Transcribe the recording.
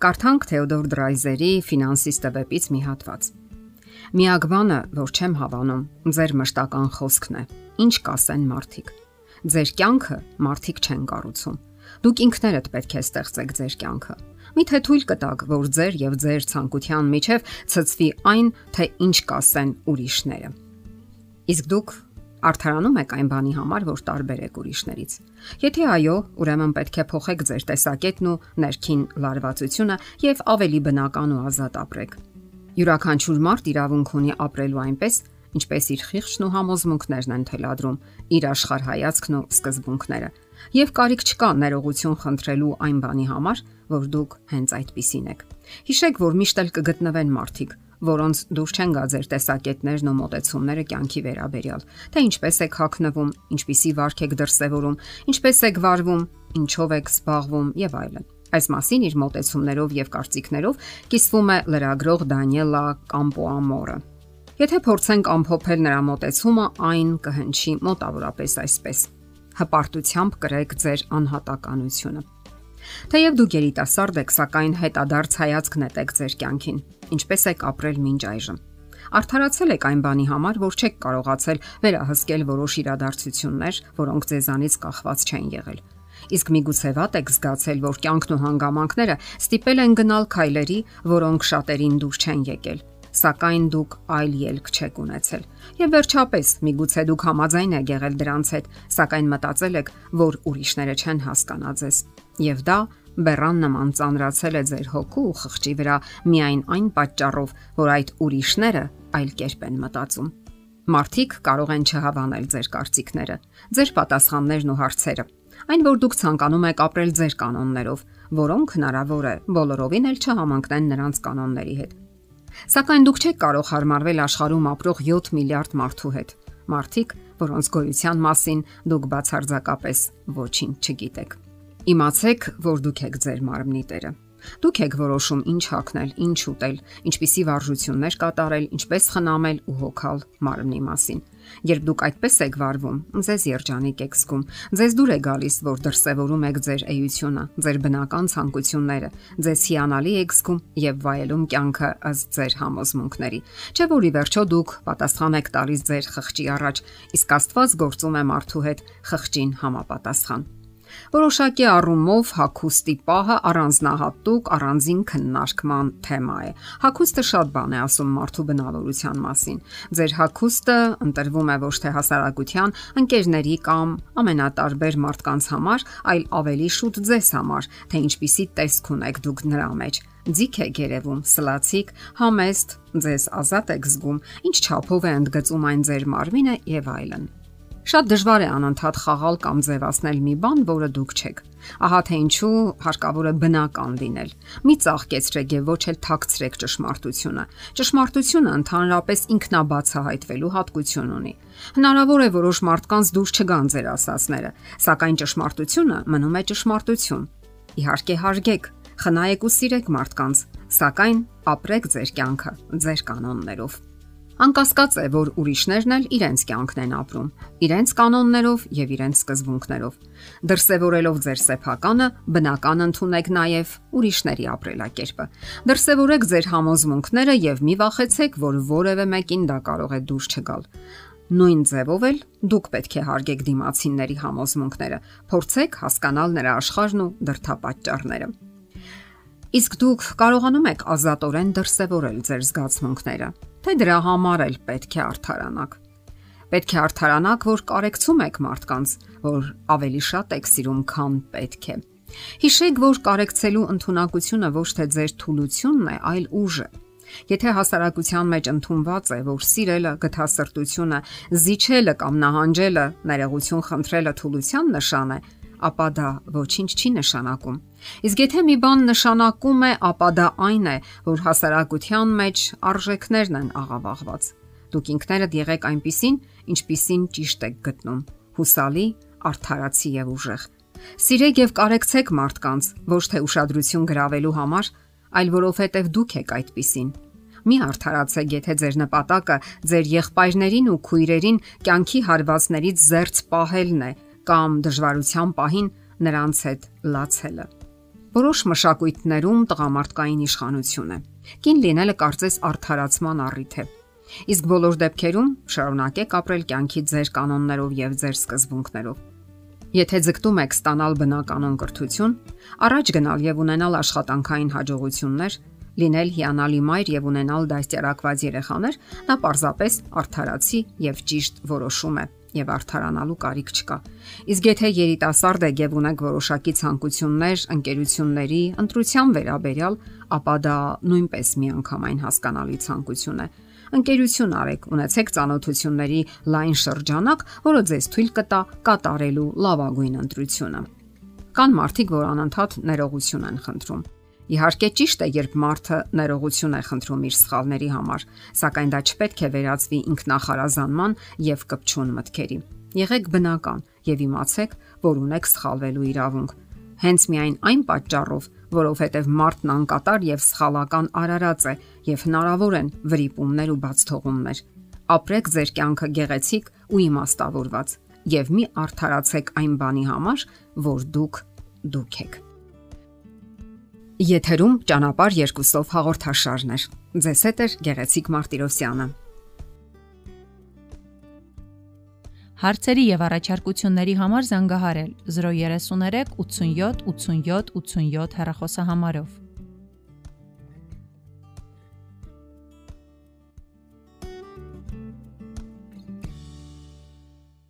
Կարդանք Թեոդոր Դրայզերի ֆինանսիստը վեպից մի հատված։ Միակ բանը, որ չեմ հավանում, ձեր մշտական խոսքն է։ Ինչ կասեն մարդիկ։ Ձեր կյանքը մարդիկ չեն կառուցում։ Դուք ինքներդ պետք է ստեղծեք ձեր կյանքը։ Միթե թույլ կտակ, որ ձեր եւ ձեր ցանկության միջև ցծվի այն, թե ինչ կասեն ուրիշները։ Իսկ դուք Արդարանում եք այն բանի համար, որ տարբեր եք ուրիշներից։ Եթե այո, ուրեմն պետք է փոխեք ձեր տեսակետն ու ներքին լարվածությունը եւ ավելի բնական ու ազատ ապրեք։ Յուրաքանչյուր մարդ իրավունք ունի ապրելու այնպես, ինչպես իր խիղճն ու համոզմունքներն են թելադրում, իր աշխարհ հայացքն ու սկզբունքները։ Եվ կարիք չկա ներողություն խնդրելու այն բանի համար, որ դուք հենց այդպիսին եք։ Հիշեք, որ միշտ էլ կգտնվեն մարդիկ, որոնց դուր չեն գա ձեր տեսակետներն ու մտածումները կյանքի վերաբերյալ, թե ինչպես եք հակնվում, ինչպիսի վարք եք դրսևորում, ինչպես եք վարվում, ինչով եք զբաղվում եւ այլն։ Այս մասին իր մտածումներով եւ կարծիքներով կիսվում է լրագրող Դանիելա Կամպոամորը։ Եթե փորձենք ամփոփել նրա մտածումը, այն կհնչի մոտավորապես այսպես. հպարտությամբ կրեք ձեր անհատականությունը։ Թեև դուք երիտասարդ եք, սակայն հետադարձ հայացք նետեք ձեր կյանքին ինչպես եք ապրել մինչ այժմ։ Արդարացել եք այն բանի համար, որ չեք կարողացել վերահսկել որոշ իրադարձություններ, որոնք ձեզանից կախված չեն եղել։ Իսկ միգուցե վատ եք զգացել, որ կյանքն ու հանգամանքները ստիպել են գնալ քայլերի, որոնք շատերին դուր չեն եկել սակայն դուք այլ ելք չեք ունեցել։ Եվ վերջապես, միգուցե դուք համաձայն եք եղել դրանց հետ, սակայն մտածել եք, որ ուրիշները չեն հասկանա ձեզ։ Եվ դա բեռան նման ծանրացել է ձեր հոգու ու խղճի վրա միայն այն պատճառով, որ այդ ուրիշները այլ կերպ են մտածում։ Մարդիկ կարող են չհավանել ձեր կարծիքները, ձեր պատասխաններն ու հարցերը։ Այն որ դուք ցանկանում եք ապրել ձեր կանոններով, որոնք հնարավոր է բոլորովին էլ չհամընկնեն նրանց կանոնների հետ։ Սակայն դուք չեք կարող հարմարվել աշխարհում ապրող 7 միլիարդ մարդու հետ։ Մարդիկ, որոնց գոյության մասին դուք բացարձակապես ոչինչ չգիտեք։ Իմացեք, որ դուք եք ձեր մարմնի տերը։ Դուք եք որոշում ինչ հագնել, ինչ ուտել, ինչպիսի վարժություններ կատարել, ինչպես խնամել ու հոգալ մարմնի մասին։ Երբ դուք այդպես եք վարվում, ձեզ երջանիկ եք զգում։ Ձեզ դուր է գալիս, որ դրսևորում եք ձեր էությունը, ձեր բնական ցանկությունները, ձեզ հիանալի եք զգում եւ վայելում կյանքը ըստ ձեր համոզմունքների։ Չէ՞ որ ի վերջո դուք պատասխան եք տալիս ձեր խղճի առաջ, իսկ Աստված գործում է մարդու հետ խղճին համապատասխան։ Որոշակի առումով հակոստի պահը առանձնահատուկ առանձին քննարկման թեմա է։ Հակոստը շատ բան է ասում մարդու բնավորության մասին։ Ձեր հակոստը ընտրվում է ոչ թե հասարակության, ընկերների կամ ամենատարբեր մարդկանց համար, այլ ավելի շուտ ձեզ համար, թե ինչպիսի տեսք ունեք դուք նրա մեջ ձիգ է գերևում, սլացիկ, համեստ, ձեզ ազատ եք զգում, ինչ չափով է ընդգծում այն ձեր մարմինը եւ այլն։ Շատ դժվար է անընդհատ խաղալ կամ ձևացնել մի բան, որը դուք չեք։ Ահա թե ինչու հարկավոր է բնական լինել։ Մի ծաղկեցրեք եւ ոչ էլ թաքցրեք ճշմարտությունը։ Ճշմարտությունը ընդհանրապես ինքնաբացահայտվելու հատկություն ունի։ Հնարավոր է որոշ մարդկանց դուրս չգան ձեր ասացները, սակայն ճշմարտությունը մնում է ճշմարտություն։ Իհարկե հարգեք, խնայեք ու սիրեք մարդկանց, սակայն ապրեք ձեր կյանքը ձեր կանոններով։ Անկասկած է, որ ուրիշներն էլ իրենց կյանքն են ապրում, իրենց կանոններով եւ իրենց սկզբունքներով։ Դրսևորելով ձեր սեփականը, բնական ընդունեք նաեւ ուրիշների ապրելակերպը։ Դրսևորեք ձեր համոզմունքները եւ մի վախեցեք, որ որևէ մեկին դա կարող է դուրս չգալ։ Նույն ձևով էլ դուք պետք է հարգեք դիմացինների համոզմունքները, փորձեք հասկանալ նրա աշխարհն ու դրթապաճառները։ Իսկ դուք կարողանում եք ազատորեն դրսևորել ձեր զգացմունքները, թե դրա համար էլ պետք է արդարանաք։ Պետք է արդարանաք, որ կարեկցում եք մարդկանց, որ ավելի շատ եք սիրում, քան պետք է։ Հիշեք, որ կարեկցելու ընտունակությունը ոչ թե ձեր թուլությունն է, այլ ուժը։ Եթե հասարակության մեջ ընդունված է, որ սիրելը, գթասրտությունը, զիջելը կամ նահանջելը, ներողություն խնդրելը թուլության նշան է, ապա դա ոչինչ չի նշանակում։ Իսկ եթե մի բան նշանակում է, ապա դա այն է, որ հասարակության մեջ արժեքներն են աղավաղված։ Դուք ինքներդ եղեք այնպիսին, ինչպիսին ճիշտ եք գտնում։ Հուսալի, արդարացի եւ ուժեղ։ Սիրեք եւ կարեկցեք մարդկանց, ոչ թե ուշադրություն գրավելու համար, այլ որովհետեւ դուք եք այդպիսին։ Մի արդարացեք, եթե ձեր նպատակը ձեր եղբայրներին ու քույրերին կյանքի հարվածներից զերծ պահելն է կամ դժվարության պահին նրանց հետ լացելը։ Որոշ մշակույթներում տղամարդկային իշխանություն է։ Կին լինելը կարծես արդարացման առիթ է։ Իսկ բոլոր դեպքերում շարունակեք ապրել կյանքի ձեր կանոններով եւ ձեր սկզբունքներով։ Եթե ձգտում եք ստանալ բնականon կրթություն, առաջ գնալ եւ ունենալ աշխատանքային հաջողություններ, լինել հիանալի մայր եւ ունենալ դաստիարակված երեխաներ, նա պարզապես արդարացի եւ ճիշտ որոշում է եւ արդարանալու կարիք չկա։ Իսկ եթե երիտասարդ եք եւ ունեք որոշակի ցանկություններ, ընկերությունների, ընտրության վերաբերյալ, ապա դա նույնպես միանգամայն հասկանալի ցանկություն է ընկերություն արեք, ունեցեք ճանաչությունների լայն շրջանակ, որը ձեզ թույլ կտա կատարելու լավագույն ընտրությունը։ Կան մարդիկ, որ անընդհատ ներողություն են խնդրում։ Իհարկե ճիշտ է, երբ մարդը ներողություն է խնդրում իր սխալների համար, սակայն դա չպետք է վերածվի ինքնախարազանման եւ կպչուն մտքերի։ Եղեք բնական եւ իմացեք, որ ունեք սխալվելու իրավունք հենց միայն այն պատճառով, որովհետև մարդն անկատար եւ սխալական արարած է եւ հնարավոր են վրիպումներ ու բացթողումներ։ Ապրեք ձեր կյանքը գեղեցիկ ու իմաստավորված եւ մի արդարացեք այն բանի համար, որ դուք դուք եք։ Եթերում ճանապար երկուսով հաղորդաշարներ։ Ձեզ հետ է գեղեցիկ Մարտիրոսյանը։ Հարցերի եւ առաջարկությունների համար զանգահարել 033 87 87 87 հեռախոսահամարով։